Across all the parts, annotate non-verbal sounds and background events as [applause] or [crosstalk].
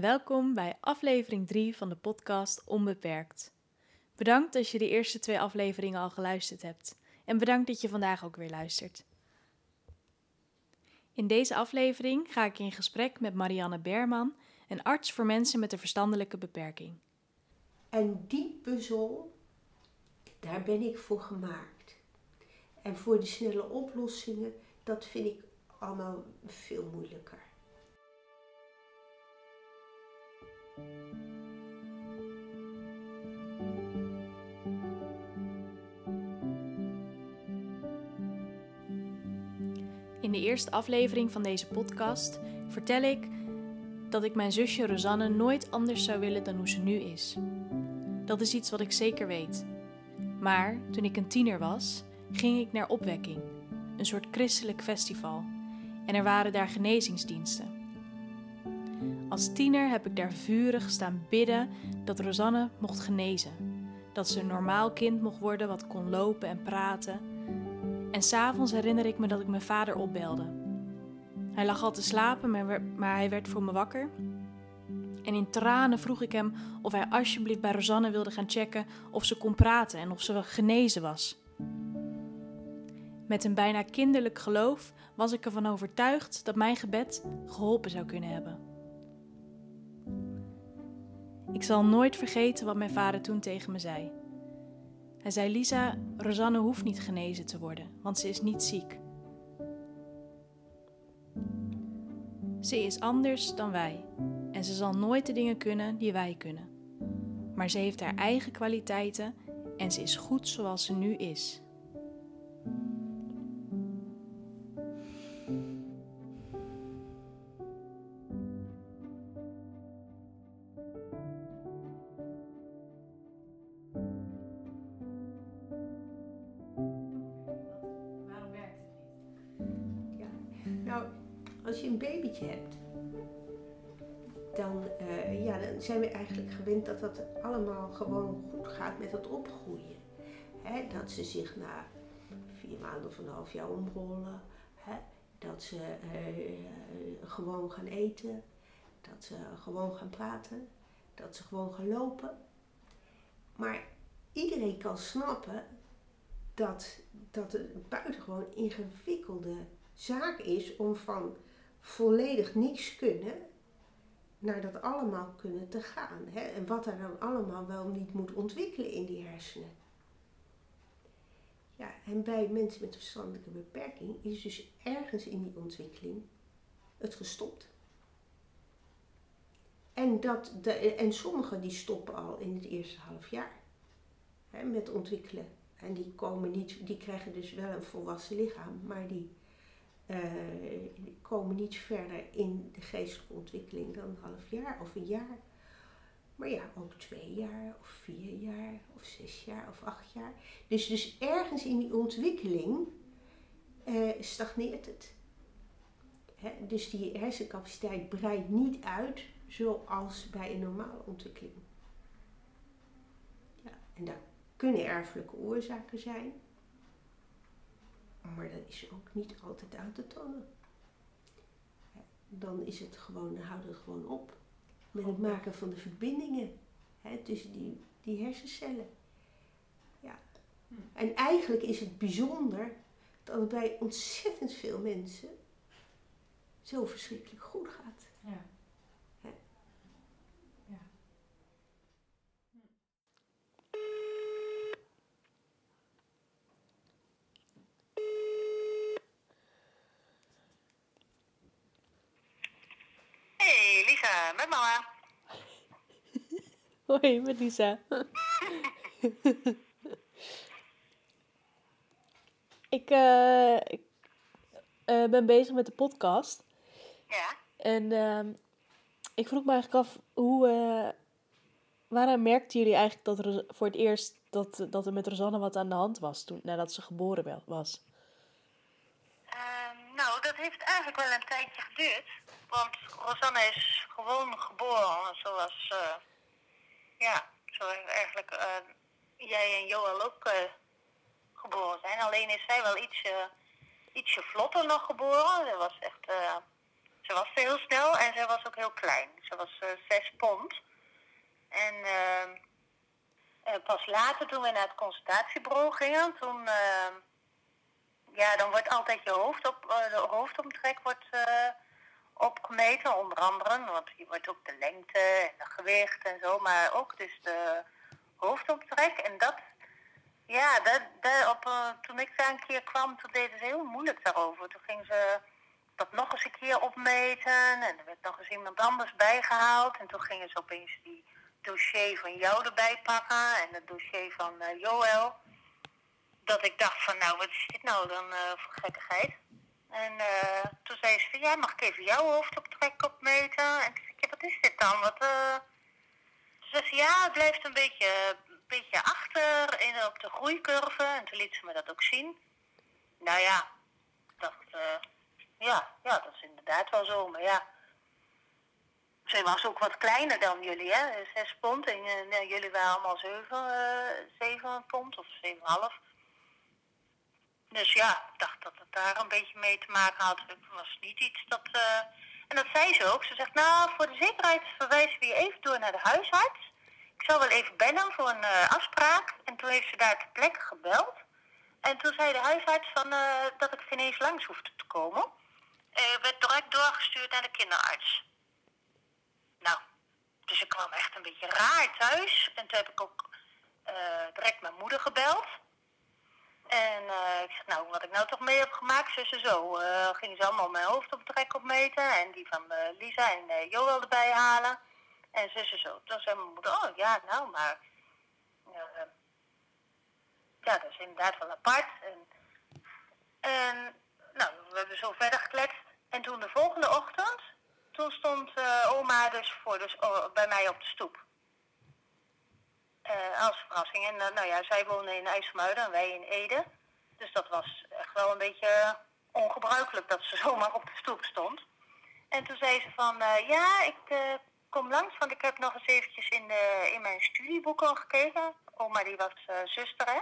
welkom bij aflevering 3 van de podcast Onbeperkt. Bedankt als je de eerste twee afleveringen al geluisterd hebt en bedankt dat je vandaag ook weer luistert. In deze aflevering ga ik in gesprek met Marianne Berman, een arts voor mensen met een verstandelijke beperking. En die puzzel, daar ben ik voor gemaakt. En voor de snelle oplossingen, dat vind ik allemaal veel moeilijker. In de eerste aflevering van deze podcast vertel ik dat ik mijn zusje Rosanne nooit anders zou willen dan hoe ze nu is. Dat is iets wat ik zeker weet. Maar toen ik een tiener was, ging ik naar opwekking, een soort christelijk festival, en er waren daar genezingsdiensten. Als tiener heb ik daar vurig staan bidden dat Rosanne mocht genezen, dat ze een normaal kind mocht worden wat kon lopen en praten. En s'avonds herinner ik me dat ik mijn vader opbelde. Hij lag al te slapen, maar hij werd voor me wakker. En in tranen vroeg ik hem of hij alsjeblieft bij Rosanne wilde gaan checken of ze kon praten en of ze genezen was. Met een bijna kinderlijk geloof was ik ervan overtuigd dat mijn gebed geholpen zou kunnen hebben. Ik zal nooit vergeten wat mijn vader toen tegen me zei. Hij zei: Lisa, Rosanne hoeft niet genezen te worden, want ze is niet ziek. Ze is anders dan wij en ze zal nooit de dingen kunnen die wij kunnen. Maar ze heeft haar eigen kwaliteiten en ze is goed zoals ze nu is. Dat dat allemaal gewoon goed gaat met het opgroeien. dat ze zich na vier maanden of een half jaar omrollen. dat ze uh, gewoon gaan eten. Dat ze gewoon gaan praten. Dat ze gewoon gaan lopen. Maar iedereen kan snappen dat, dat het een buitengewoon ingewikkelde zaak is om van volledig niks kunnen naar dat allemaal kunnen te gaan. Hè? En wat er dan allemaal wel niet moet ontwikkelen in die hersenen. Ja, en bij mensen met een verstandelijke beperking is dus ergens in die ontwikkeling het gestopt. En, dat de, en sommigen die stoppen al in het eerste half jaar hè, met ontwikkelen. En die, komen niet, die krijgen dus wel een volwassen lichaam, maar die uh, komen niet verder in de geestelijke ontwikkeling dan een half jaar of een jaar. Maar ja, ook twee jaar of vier jaar of zes jaar of acht jaar. Dus, dus ergens in die ontwikkeling uh, stagneert het. dus die hersencapaciteit breidt niet uit zoals bij een normale ontwikkeling. Ja, en daar kunnen erfelijke oorzaken zijn. Maar dat is ook niet altijd aan te tonen. Dan is het gewoon, houdt het gewoon op met het maken van de verbindingen hè, tussen die, die hersencellen. Ja. Hm. En eigenlijk is het bijzonder dat het bij ontzettend veel mensen zo verschrikkelijk goed gaat. Ja. Met mama. [laughs] Hoi, met Lisa. [laughs] ik, uh, ik uh, ben bezig met de podcast. Ja. En uh, ik vroeg me eigenlijk af, hoe, uh, waaraan merkten jullie eigenlijk dat er voor het eerst dat, dat er met Rosanne wat aan de hand was toen, nadat ze geboren was? Ehm, nou, dat heeft eigenlijk wel een tijdje geduurd. Want Rosanne is gewoon geboren zoals, uh, ja, zoals eigenlijk uh, jij en Joel ook uh, geboren zijn. Alleen is zij wel iets, ietsje vlotter nog geboren. Dat was echt, ze was heel snel en ze was ook heel klein. Ze was zes pond. En pas later, toen we naar het consultatiebureau gingen, toen, ja, dan wordt altijd je hoofd op, de hoofdomtrek wordt opgemeten, onder andere. Want hier wordt ook de lengte en het gewicht en zo, maar ook dus de hoofdomtrek. En dat, ja, dat, dat op, toen ik daar een keer kwam, toen deden ze heel moeilijk daarover. Toen ging ze dat nog eens een keer opmeten. En er werd nog eens iemand anders bijgehaald. En toen gingen ze opeens die dossier van jou erbij pakken en het dossier van uh, Joël. Dat ik dacht van nou, wat is dit nou dan uh, voor gekkigheid? En uh, toen zei ze van ja, mag ik even jouw hoofdoptrek opmeten? En toen zei ik, ja, wat is dit dan? Wat, uh... Toen zei ze ja, het blijft een beetje, een beetje achter in, op de groeicurve. En toen liet ze me dat ook zien. Nou ja, ik dacht, ja, ja, dat is inderdaad wel zo. Maar ja, zij was ook wat kleiner dan jullie, hè? Zes pond. En uh, jullie waren allemaal zeven, zeven pond of zeven half. Dus ja, ik dacht dat het daar een beetje mee te maken had. Het was niet iets dat... Uh, en dat zei ze ook. Ze zegt, nou, voor de zekerheid verwijzen we je even door naar de huisarts. Ik zal wel even bellen voor een afspraak. En toen heeft ze daar ter plekke gebeld. En toen zei de huisarts van, dat ik ineens langs hoefde te komen uh, werd direct doorgestuurd naar de kinderarts. Nou, dus ik kwam echt een beetje raar thuis. En toen heb ik ook direct mijn moeder gebeld. En uh, ik zeg, nou, wat ik nou toch mee heb gemaakt, zussen zo. Uh, gingen ze allemaal mijn hoofd op trek opmeten. En die van Lisa en Joel erbij halen. En zussen zo. Toen zei mijn moeder, oh ja, nou, maar... ja, dat is inderdaad wel apart. En, en nou, we hebben zo verder gekletst. En toen de volgende ochtend, toen stond oma dus, voor, dus bij mij op de stoep. Uh, als verrassing. En uh, nou ja, zij woonde in IJsselmuiden en wij in Ede. Dus dat was echt wel een beetje ongebruikelijk dat ze [laughs] zomaar op de stoep stond. En toen zei ze van, ja, ik kom langs, want ik heb nog eens eventjes in, de, in mijn studieboeken gekeken. Oma die was zuster, hè?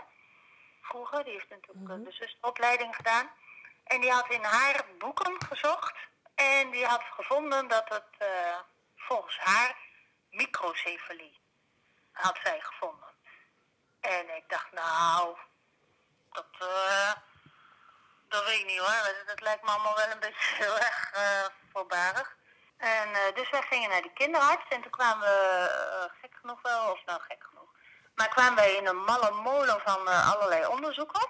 Vroeger, die heeft natuurlijk mm -hmm. de zusteropleiding gedaan. En die had in haar boeken gezocht. En die had gevonden dat het uh, volgens haar microcefalie had zij gevonden. En ik dacht, nou, dat, uh, dat weet ik niet hoor. Dat, lijkt me allemaal wel een beetje [laughs] heel erg uh, voorbarig. En dus wij gingen naar die kinderarts en toen kwamen we, gek genoeg wel, of nou gek genoeg, maar kwamen wij in een malle molen van allerlei onderzoeken.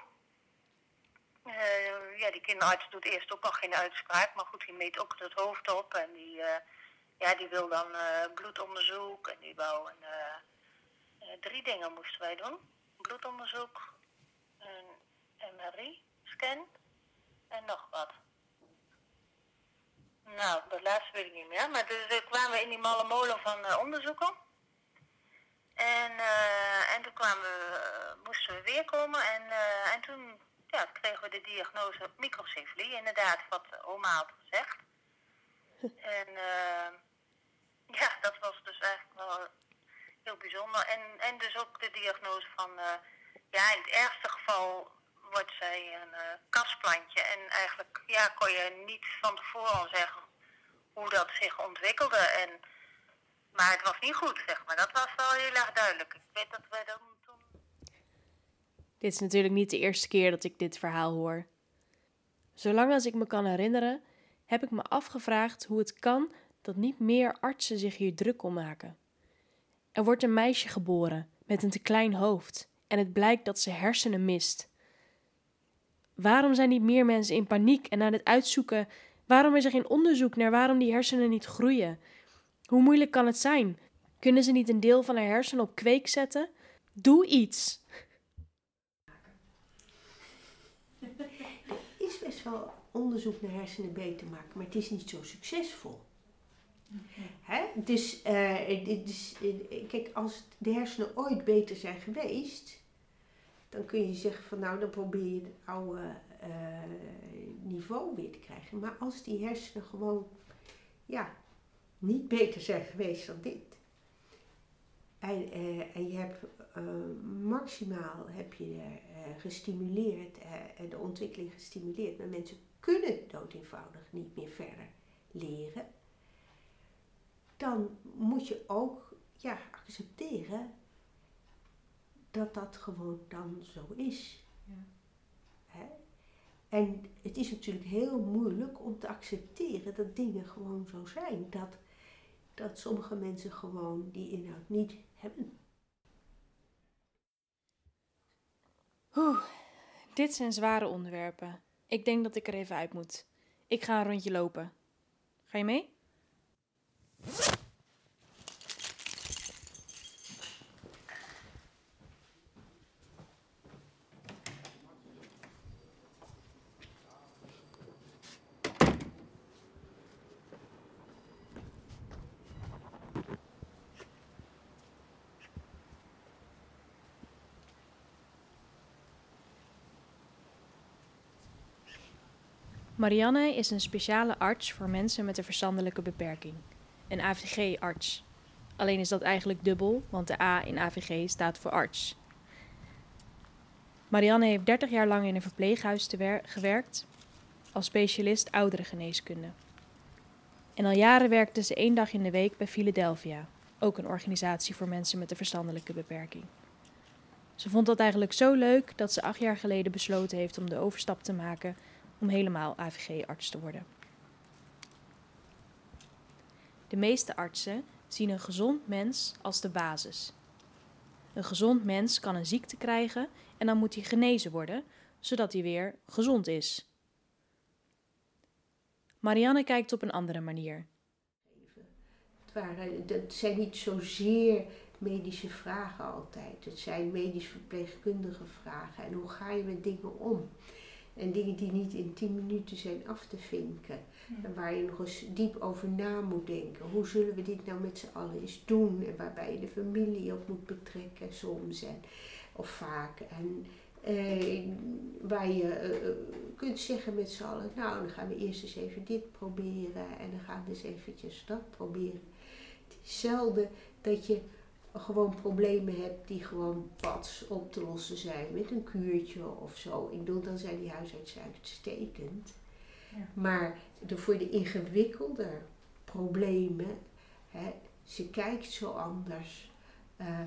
Ja, die kinderarts doet eerst ook nog geen uitspraak, maar goed, die meet ook het hoofd op en die, ja, die wil dan bloedonderzoek en die wou een, drie dingen moesten wij doen. Bloedonderzoek, een MRI-scan en nog wat. Nou, dat laatste weet ik niet meer, maar dus kwamen we in die malle molen van onderzoeken. En, en toen kwamen we, moesten we weer komen en, en toen ja, kregen we de diagnose microcefalie, inderdaad, wat oma had gezegd. en uh, ja, dat was dus eigenlijk wel heel bijzonder. En, en dus ook de diagnose van, uh, ja, in het ergste geval wordt zij een uh, kastplantje. En eigenlijk, ja, kon je niet van tevoren zeggen hoe dat zich ontwikkelde. En, maar het was niet goed, zeg maar. Dat was wel heel erg duidelijk. Ik weet dat wij dan dit is natuurlijk niet de eerste keer dat ik dit verhaal hoor. Zolang als ik me kan herinneren, heb ik me afgevraagd hoe het kan dat niet meer artsen zich hier druk om maken. Er wordt een meisje geboren met een te klein hoofd en het blijkt dat ze hersenen mist. Waarom zijn niet meer mensen in paniek en aan het uitzoeken? Waarom is er geen onderzoek naar waarom die hersenen niet groeien? Hoe moeilijk kan het zijn? Kunnen ze niet een deel van haar hersenen op kweek zetten? Doe iets! [laughs] best wel onderzoek naar hersenen beter maken, maar het is niet zo succesvol. Hè? Dus, kijk, als de hersenen ooit beter zijn geweest, dan kun je zeggen van nou, dan probeer je het oude uh, niveau weer te krijgen. Maar als die hersenen gewoon, ja, niet beter zijn geweest dan dit. En, je hebt maximaal heb je gestimuleerd, de ontwikkeling gestimuleerd, maar mensen kunnen dood eenvoudig niet meer verder leren, dan moet je ook ja, accepteren dat dat gewoon dan zo is. Ja. Hè? En het is natuurlijk heel moeilijk om te accepteren dat dingen gewoon zo zijn. Dat, dat sommige mensen gewoon die inhoud niet hebben. Oeh, dit zijn zware onderwerpen. Ik denk dat ik er even uit moet. Ik ga een rondje lopen. Ga je mee? Marianne is een speciale arts voor mensen met een verstandelijke beperking. Een AVG-arts. Alleen is dat eigenlijk dubbel, want de A in AVG staat voor arts. Marianne heeft 30 jaar lang in een verpleeghuis gewerkt als specialist ouderengeneeskunde. En al jaren werkte ze één dag in de week bij Philadelphia, ook een organisatie voor mensen met een verstandelijke beperking. Ze vond dat eigenlijk zo leuk dat ze acht jaar geleden besloten heeft om de overstap te maken om helemaal AVG-arts te worden. De meeste artsen zien een gezond mens als de basis. Een gezond mens kan een ziekte krijgen en dan moet hij genezen worden, zodat hij weer gezond is. Marianne kijkt op een andere manier. Het, zijn niet zozeer medische vragen altijd. Het zijn medisch-verpleegkundige vragen. En hoe ga je met dingen om? En dingen die niet in 10 minuten zijn af te vinken. En waar je nog eens diep over na moet denken. Hoe zullen we dit nou met z'n allen eens doen? En waarbij je de familie op moet betrekken soms. En, of vaak. En eh, waar je uh, kunt zeggen met z'n allen. Nou, dan gaan we eerst eens even dit proberen. En dan gaan we eens eventjes dat proberen. Het is zelden dat je gewoon problemen hebt die gewoon pas op te lossen zijn met een kuurtje of zo. Ik bedoel, dan zijn die huisartsen uitstekend. Ja. Maar de, voor de ingewikkelde problemen, hè, ze kijkt zo anders. Uh,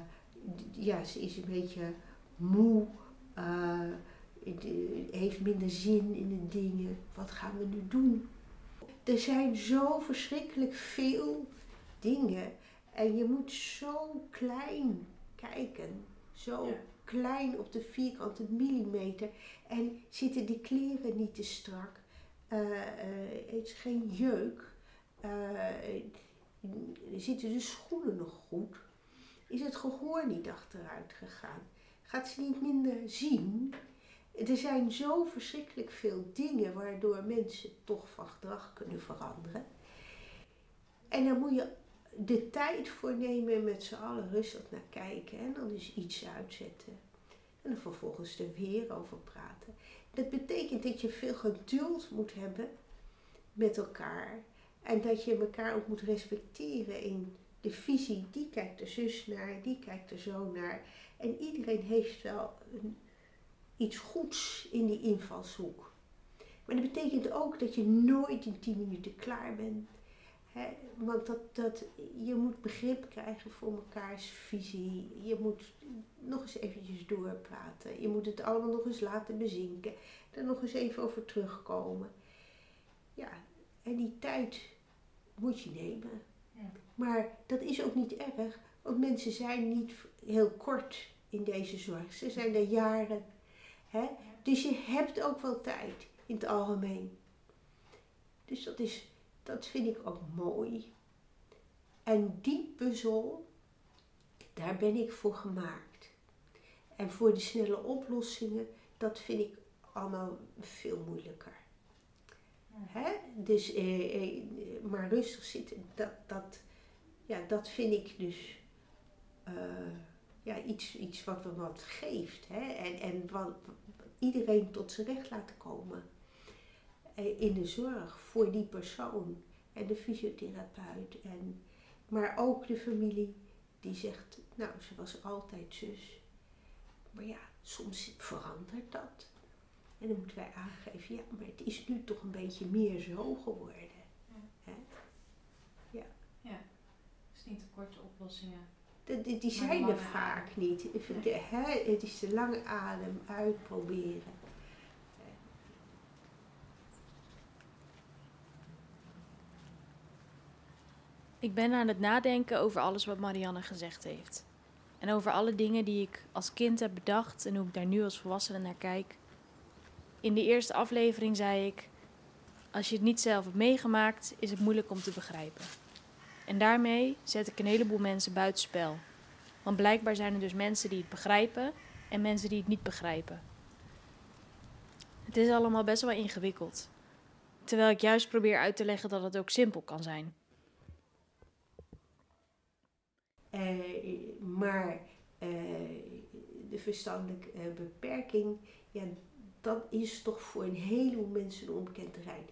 ja, ze is een beetje moe, uh, heeft minder zin in de dingen. Wat gaan we nu doen? Er zijn zo verschrikkelijk veel dingen en je moet zo klein kijken. Zo klein op de vierkante millimeter. En zitten die kleren niet te strak. Uh, het is geen jeuk. Uh, zitten de schoenen nog goed? Is het gehoor niet achteruit gegaan? Gaat ze niet minder zien? Er zijn zo verschrikkelijk veel dingen waardoor mensen toch van gedrag kunnen veranderen. En dan moet je de tijd voor nemen met z'n allen rustig naar kijken en dan dus iets uitzetten. En dan vervolgens er weer over praten. Dat betekent dat je veel geduld moet hebben met elkaar. En dat je elkaar ook moet respecteren in de visie. Die kijkt er zus naar, die kijkt er zo naar. En iedereen heeft wel een, iets goeds in die invalshoek. Maar dat betekent ook dat je nooit in 10 minuten klaar bent want dat, dat, je moet begrip krijgen voor mekaars visie. Je moet nog eens eventjes doorpraten. Je moet het allemaal nog eens laten bezinken. Er nog eens even over terugkomen. Ja, en die tijd moet je nemen. Ja. Maar dat is ook niet erg, want mensen zijn niet heel kort in deze zorg. Ze zijn er jaren. Hè? Dus je hebt ook wel tijd in het algemeen. Dus dat is dat vind ik ook mooi. En die puzzel, daar ben ik voor gemaakt. En voor de snelle oplossingen, dat vind ik allemaal veel moeilijker. Hè? Dus, eh, eh, maar rustig zitten, dat, dat, ja, dat vind ik dus uh, ja, iets, iets wat me wat geeft. Hè? En, en wat, iedereen tot zijn recht laten komen. Eh, in de zorg voor die persoon en de fysiotherapeut. En, maar ook de familie die zegt, nou ze was altijd zus. Maar ja, soms verandert dat. En dan moeten wij aangeven, ja, maar het is nu toch een beetje meer zo geworden. Hè? is niet de korte oplossingen. De, die, die zijn er vaak niet. hè, het is de lange adem uitproberen. Ik ben aan het nadenken over alles wat Marianne gezegd heeft. En over alle dingen die ik als kind heb bedacht en hoe ik daar nu als volwassene naar kijk. In de eerste aflevering zei ik: Als je het niet zelf hebt meegemaakt, is het moeilijk om te begrijpen. En daarmee zet ik een heleboel mensen buitenspel. Want blijkbaar zijn er dus mensen die het begrijpen en mensen die het niet begrijpen. Het is allemaal best wel ingewikkeld. Terwijl ik juist probeer uit te leggen dat het ook simpel kan zijn. Uh, maar uh, de verstandelijke uh, beperking, ja, dat is toch voor een heleboel mensen een onbekend terrein.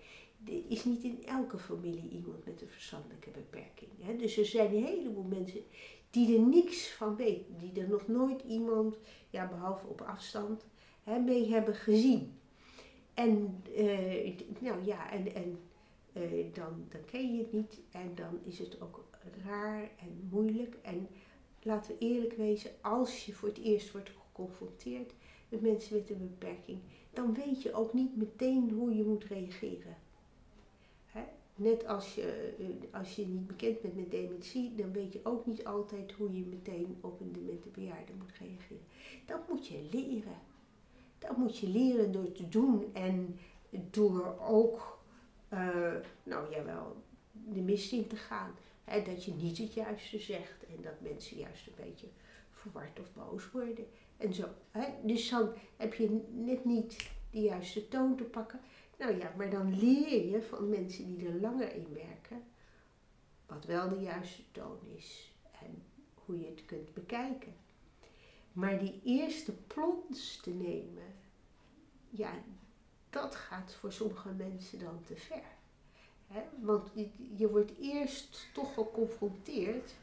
Er is niet in elke familie iemand met een verstandelijke beperking. Hè? Dus er zijn een heleboel mensen die er niks van weten, die er nog nooit iemand, ja, behalve op afstand, hè, mee hebben gezien. En, nou ja, en, en dan, dan ken je het niet en dan is het ook raar en moeilijk. En laten we eerlijk wezen, als je voor het eerst wordt geconfronteerd met mensen met een beperking, dan weet je ook niet meteen hoe je moet reageren. Net als je, eh, als je niet bekend bent met dementie, dan weet je ook niet altijd hoe je meteen op een demente bejaarde moet reageren. Dat moet je leren. Dat moet je leren door te doen en door ook, uh, nou jawel, de mist in te gaan dat je niet het juiste zegt en dat mensen juist een beetje verward of boos worden. En zo. Dus dan heb je net niet de juiste toon te pakken. Nou ja, maar dan leer je van mensen die er langer in werken, wat wel de juiste toon is en hoe je het kunt bekijken. Maar die eerste plons te nemen, ja, dat gaat voor sommige mensen dan te ver. Want je, wordt eerst toch geconfronteerd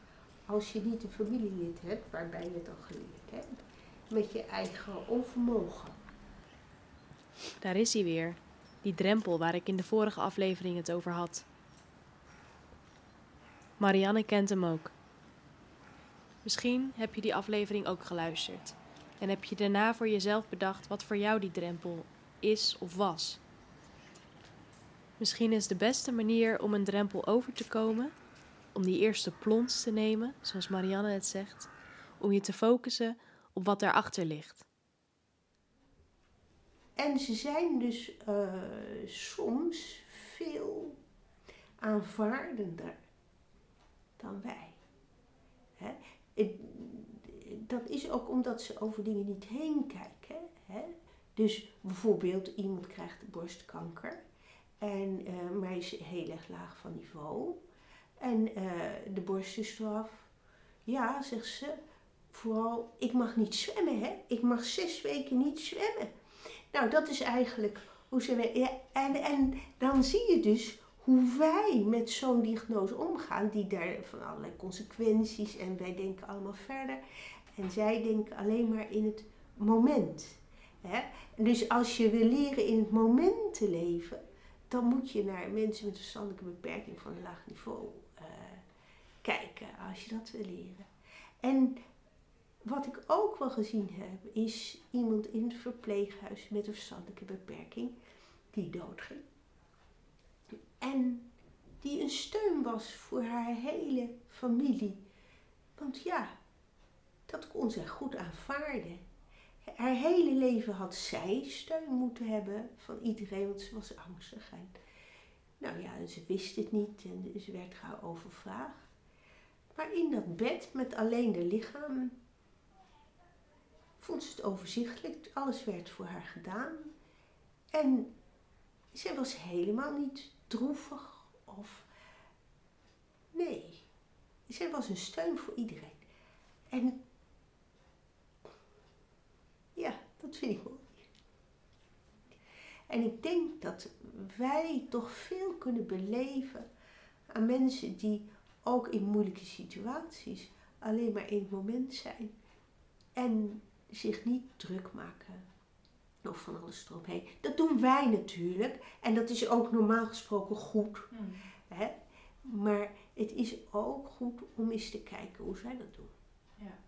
als je niet een familielid hebt waarbij je het al geleerd hebt, met je eigen onvermogen. Daar is hij weer, die drempel waar ik in de vorige aflevering het over had. Marianne kent hem ook. Misschien heb je die aflevering ook geluisterd en heb je daarna voor jezelf bedacht wat voor jou die drempel is of was. Misschien is de beste manier om een drempel over te komen, om die eerste plons te nemen, zoals Marianne het zegt, om je te focussen op wat daarachter ligt. En ze zijn dus uh, soms veel aanvaardender dan wij. Hè? Dat is ook omdat ze over dingen niet heen kijken. Dus bijvoorbeeld iemand krijgt borstkanker en, uh, maar is heel erg laag van niveau. En uh, de borst is eraf. Ja, zegt ze. Vooral, ik mag niet zwemmen, hè. Ik mag zes weken niet zwemmen. Nou, dat is eigenlijk hoe ze... En, en dan zie je dus hoe wij met zo'n diagnose omgaan. Die daar van allerlei consequenties. En wij denken allemaal verder. En zij denken alleen maar in het moment. Dus als je wil leren in het moment te leven dan moet je naar mensen met verstandelijke beperking van een laag niveau uh, kijken als je dat wil leren. En wat ik ook wel gezien heb, is iemand in het verpleeghuis met een verstandelijke beperking die doodging. En die een steun was voor haar hele familie. Want ja, dat kon zij goed aanvaarden. Haar hele leven had zij steun moeten hebben van iedereen, want ze was angstig. En, nou ja, ze wist het niet en ze werd gauw overvraagd. Maar in dat bed met alleen de lichaam vond ze het overzichtelijk. Alles werd voor haar gedaan. En zij was helemaal niet droevig of. Nee, zij was een steun voor iedereen. En ja, dat vind ik mooi. En ik denk dat wij toch veel kunnen beleven aan mensen die ook in moeilijke situaties alleen maar in het moment zijn en zich niet druk maken of van alles eromheen. Dat doen wij natuurlijk en dat is ook normaal gesproken goed. Hmm. Hè? Maar het is ook goed om eens te kijken hoe zij dat doen. Ja,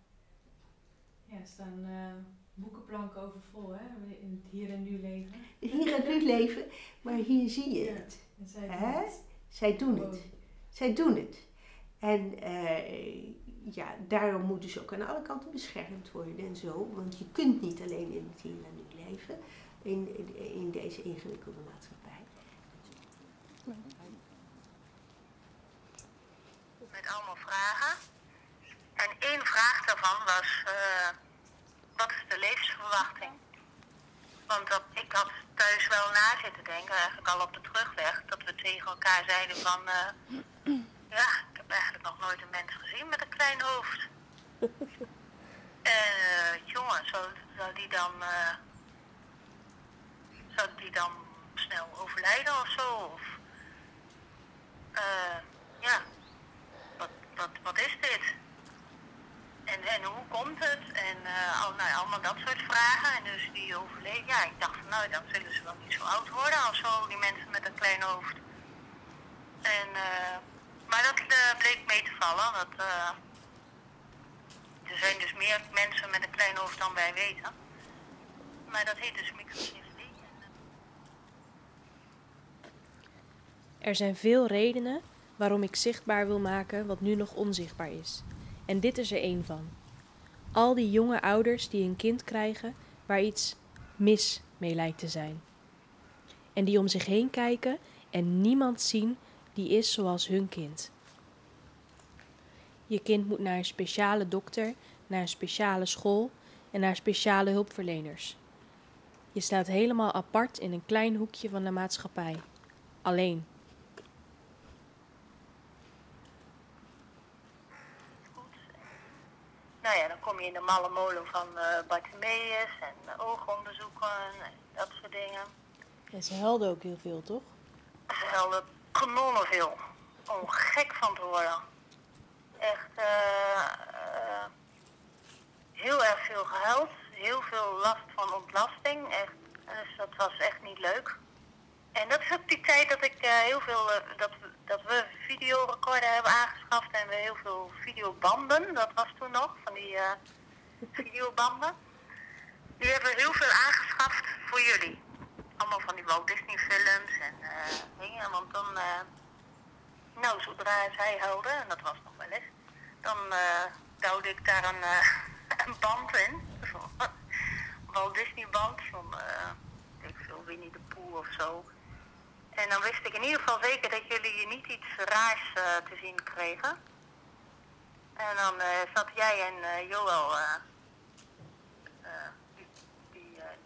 ja staan uh, boekenplanken over vol, hè? In het hier en nu leven. Hier en nu leven, maar hier zie je het. Zij doen het. Zij doen het. Zij doen het. En uh, ja, daarom moeten ze ook aan alle kanten beschermd worden en zo. Want je kunt niet alleen in het hier en nu leven, in, in, in deze ingewikkelde maatschappij. Met allemaal vragen. En één vraag daarvan was, uh, wat is de levensverwachting? Want dat, ik had thuis wel na zitten denken, eigenlijk al op de terugweg, dat we tegen elkaar zeiden van, uh, ja, ik heb eigenlijk nog nooit een mens gezien met een klein hoofd. [laughs] En uh, jongen, zou, zou die dan, uh, zou die dan snel overlijden of zo? Of, ja, wat, wat, wat is dit? En, hoe komt het? En uh, al, nou, allemaal dat soort vragen. En dus die overleed. Ja, ik dacht van nou, dan zullen ze wel niet zo oud worden of zo, die mensen met een klein hoofd. En, uh, maar dat uh, bleek mee te vallen. Dat, er zijn dus meer mensen met een klein hoofd dan wij weten. Maar dat heet dus microcefalie. Er zijn veel redenen waarom ik zichtbaar wil maken wat nu nog onzichtbaar is. En dit is er één van. Al die jonge ouders die een kind krijgen waar iets mis mee lijkt te zijn. En die om zich heen kijken en niemand zien die is zoals hun kind. Je kind moet naar een speciale dokter, naar een speciale school en naar speciale hulpverleners. Je staat helemaal apart in een klein hoekje van de maatschappij. Alleen. Nou ja, dan kom je in de malle molen van uh, Bartimeus en uh, oogonderzoeken en dat soort dingen. Ja, ze helden ook heel veel, toch? Ze helden kanonnen veel. Om gek van te worden. Echt uh, heel erg veel gehuild. Heel veel last van ontlasting. Echt, dus dat was echt niet leuk. En dat is ook die tijd dat ik heel veel, dat, dat we videorecorder hebben aangeschaft en we heel veel videobanden, dat was toen nog, van die uh, videobanden. Die hebben we heel veel aangeschaft voor jullie. Allemaal van die Walt Disney films en dingen, want dan, nou zodra zij huilde, en dat was nog wel eens, dan duwde ik daar een, [laughs] band in. [laughs] Walt Disney band van, ik veel, Winnie de Pooh of zo. En dan wist ik in ieder geval zeker dat jullie niet iets raars uh, te zien kregen. En dan uh, zat jij en uh, Joël die,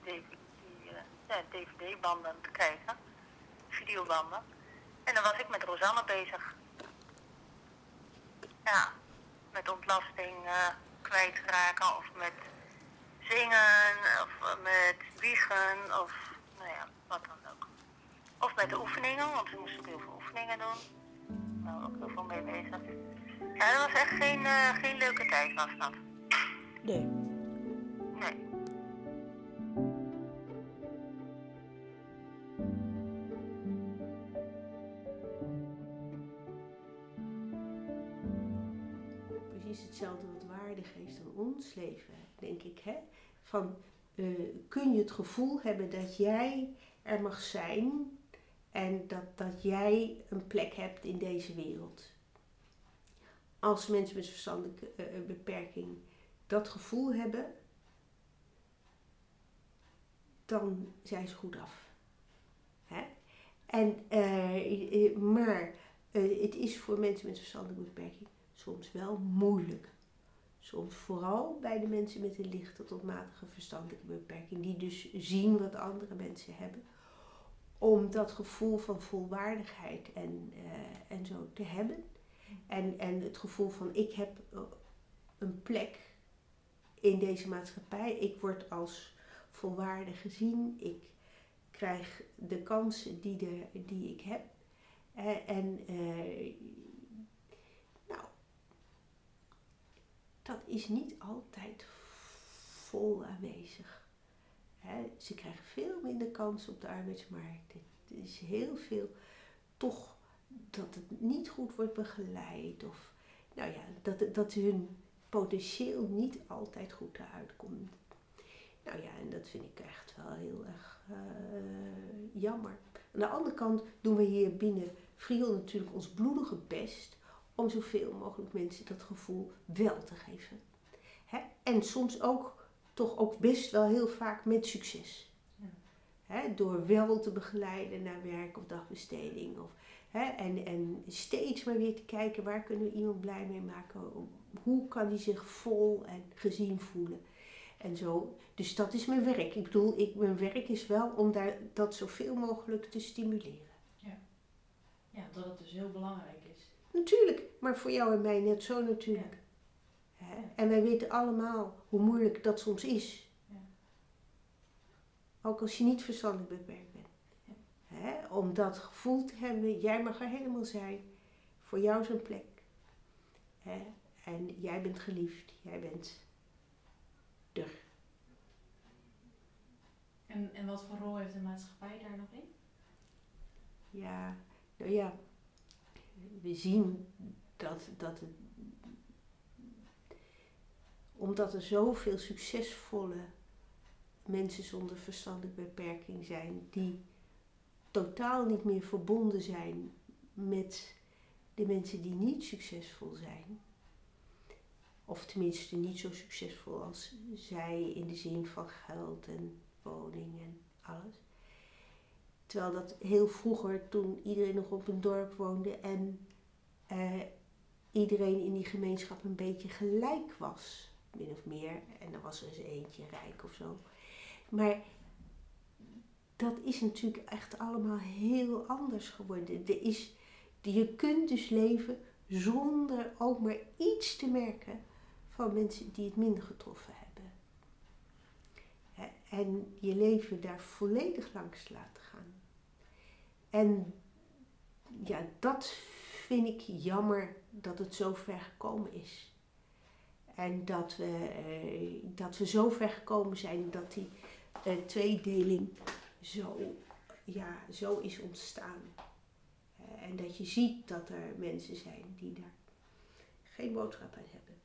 die, DVD-banden te kijken, videobanden. En dan was ik met Rosanne bezig. Ja, met ontlasting kwijtraken of met zingen of met wiegen of nou ja, wat dan. Of met de oefeningen, want we moesten ook heel veel oefeningen doen. Nou, ook heel veel mee bezig. Ja, dat was echt geen, uh, geen leuke tijd, was dat. Nee. Nee. Precies hetzelfde wat waarde geeft aan ons leven, denk ik. Hè? Van, uh, kun je het gevoel hebben dat jij er mag zijn en dat, dat jij een plek hebt in deze wereld. Als mensen met verstandelijke uh, beperking dat gevoel hebben, dan zijn ze goed af. Hè? En, uh, maar het is voor mensen met verstandelijke beperking soms wel moeilijk. Soms vooral bij de mensen met een lichte tot matige verstandelijke beperking, die dus zien wat andere mensen hebben om dat gevoel van volwaardigheid en, uh, en zo te hebben. En, en het gevoel van ik heb een plek in deze maatschappij. Ik word als volwaardig gezien. Ik krijg de kansen die, de, die ik heb. En uh, nou, dat is niet altijd vol aanwezig. Ze krijgen veel minder kans op de arbeidsmarkt. Het is heel veel toch dat het niet goed wordt begeleid. Of nou ja, dat, dat hun potentieel niet altijd goed eruit komt. Nou ja, en dat vind ik echt wel heel erg uh, jammer. Aan de andere kant doen we hier binnen Friel natuurlijk ons bloedige best om zoveel mogelijk mensen dat gevoel wel te geven. En soms ook, toch ook best wel heel vaak met succes. Ja. Hè? Door wel te begeleiden naar werk of dagbesteding. Of, hè? En, en steeds maar weer te kijken waar kunnen we iemand blij mee maken. Hoe kan die zich vol en gezien voelen. En zo. Dus dat is mijn werk. Ik bedoel, ik, mijn werk is wel om daar, dat zoveel mogelijk te stimuleren. Ja. ja, dat het dus heel belangrijk is. Natuurlijk, maar voor jou en mij net zo natuurlijk. Ja. En wij weten allemaal hoe moeilijk dat soms is. Ja. Ook als je niet verstandelijk beperkt bent. Ja. Om dat gevoel te hebben, jij mag er helemaal zijn. Voor jou is een plek. En jij bent geliefd, jij bent er. En, en wat voor rol heeft de maatschappij daar nog in? Ja, nou ja, we zien dat, dat het, omdat er zoveel succesvolle mensen zonder verstandelijke beperking zijn, die totaal niet meer verbonden zijn met de mensen die niet succesvol zijn. Of tenminste niet zo succesvol als zij in de zin van geld en woning en alles. Terwijl dat heel vroeger, toen iedereen nog op een dorp woonde en uh, iedereen in die gemeenschap een beetje gelijk was, min of meer. En er was er eens eentje rijk of zo. Maar dat is natuurlijk echt allemaal heel anders geworden. Er is, je kunt dus leven zonder ook maar iets te merken van mensen die het minder getroffen hebben. En je leven daar volledig langs laten gaan. En ja, dat vind ik jammer dat het zo ver gekomen is. En dat we, uh, dat we zo ver gekomen zijn dat die uh, tweedeling zo, ja, zo is ontstaan. Uh, en dat je ziet dat er mensen zijn die daar geen boodschap aan hebben.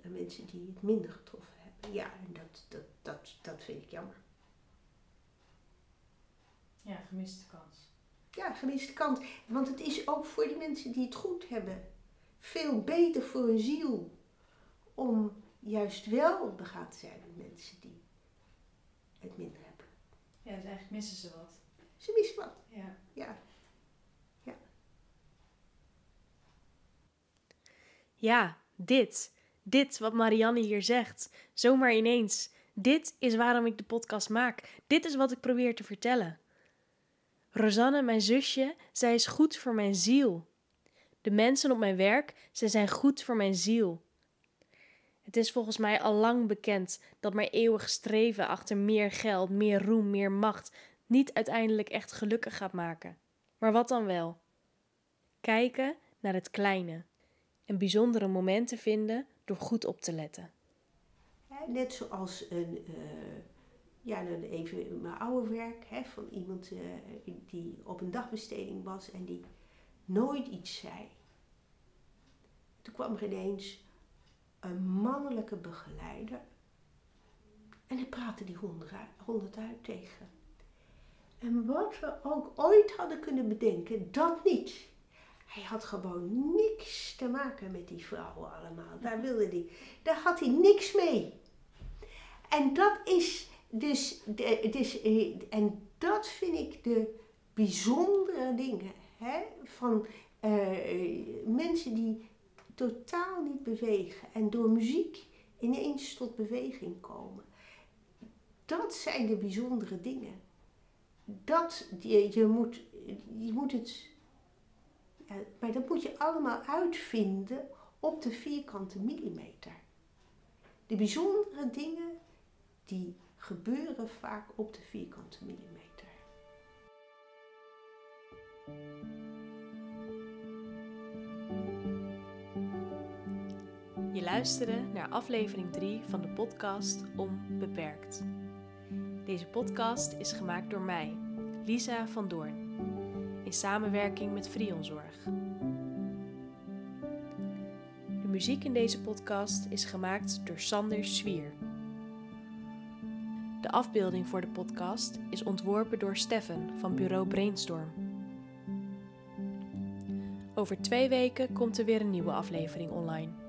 En mensen die het minder getroffen hebben. Ja, en dat, dat, dat, dat vind ik jammer. Ja, gemiste kans ja, gemiste kant. Want het is ook voor die mensen die het goed hebben veel beter voor hun ziel om juist wel begaan te zijn met mensen die het minder hebben. Ja, dus eigenlijk missen ze wat. Ze missen wat. Ja. Ja. Ja, ja dit. Dit wat Marianne hier zegt. Zomaar ineens. Dit is waarom ik de podcast maak. Dit is wat ik probeer te vertellen. Rosanne, mijn zusje, zij is goed voor mijn ziel. De mensen op mijn werk, zij zijn goed voor mijn ziel. Het is volgens mij al lang bekend dat mijn eeuwig streven achter meer geld, meer roem, meer macht niet uiteindelijk echt gelukkig gaat maken. Maar wat dan wel? Kijken naar het kleine en bijzondere momenten vinden door goed op te letten. Net zoals een, uh, ja, dan even mijn oude werk, hè, van iemand uh, die op een dagbesteding was en die nooit iets zei. Toen kwam er ineens een mannelijke begeleider en hij praatte die honderd uit tegen. En wat we ook ooit hadden kunnen bedenken, dat niet. Hij had gewoon niks te maken met die vrouwen allemaal. Daar wilde hij. Daar had hij niks mee. En dat is dus, dus, en dat vind ik de bijzondere dingen hè, van uh, mensen die totaal niet bewegen en door muziek ineens tot beweging komen. Dat zijn de bijzondere dingen. Dat, je, je, moet, je moet het, ja, maar dat moet je allemaal uitvinden op de vierkante millimeter. De bijzondere dingen die gebeuren vaak op de vierkante millimeter. Je luisterde naar aflevering 3 van de podcast Onbeperkt. Deze podcast is gemaakt door mij, Lisa van Doorn. in samenwerking met Frionzorg. De muziek in deze podcast is gemaakt door Sander Zwier. De afbeelding voor de podcast is ontworpen door Steffen van bureau Brainstorm. Over twee weken komt er weer een nieuwe aflevering online.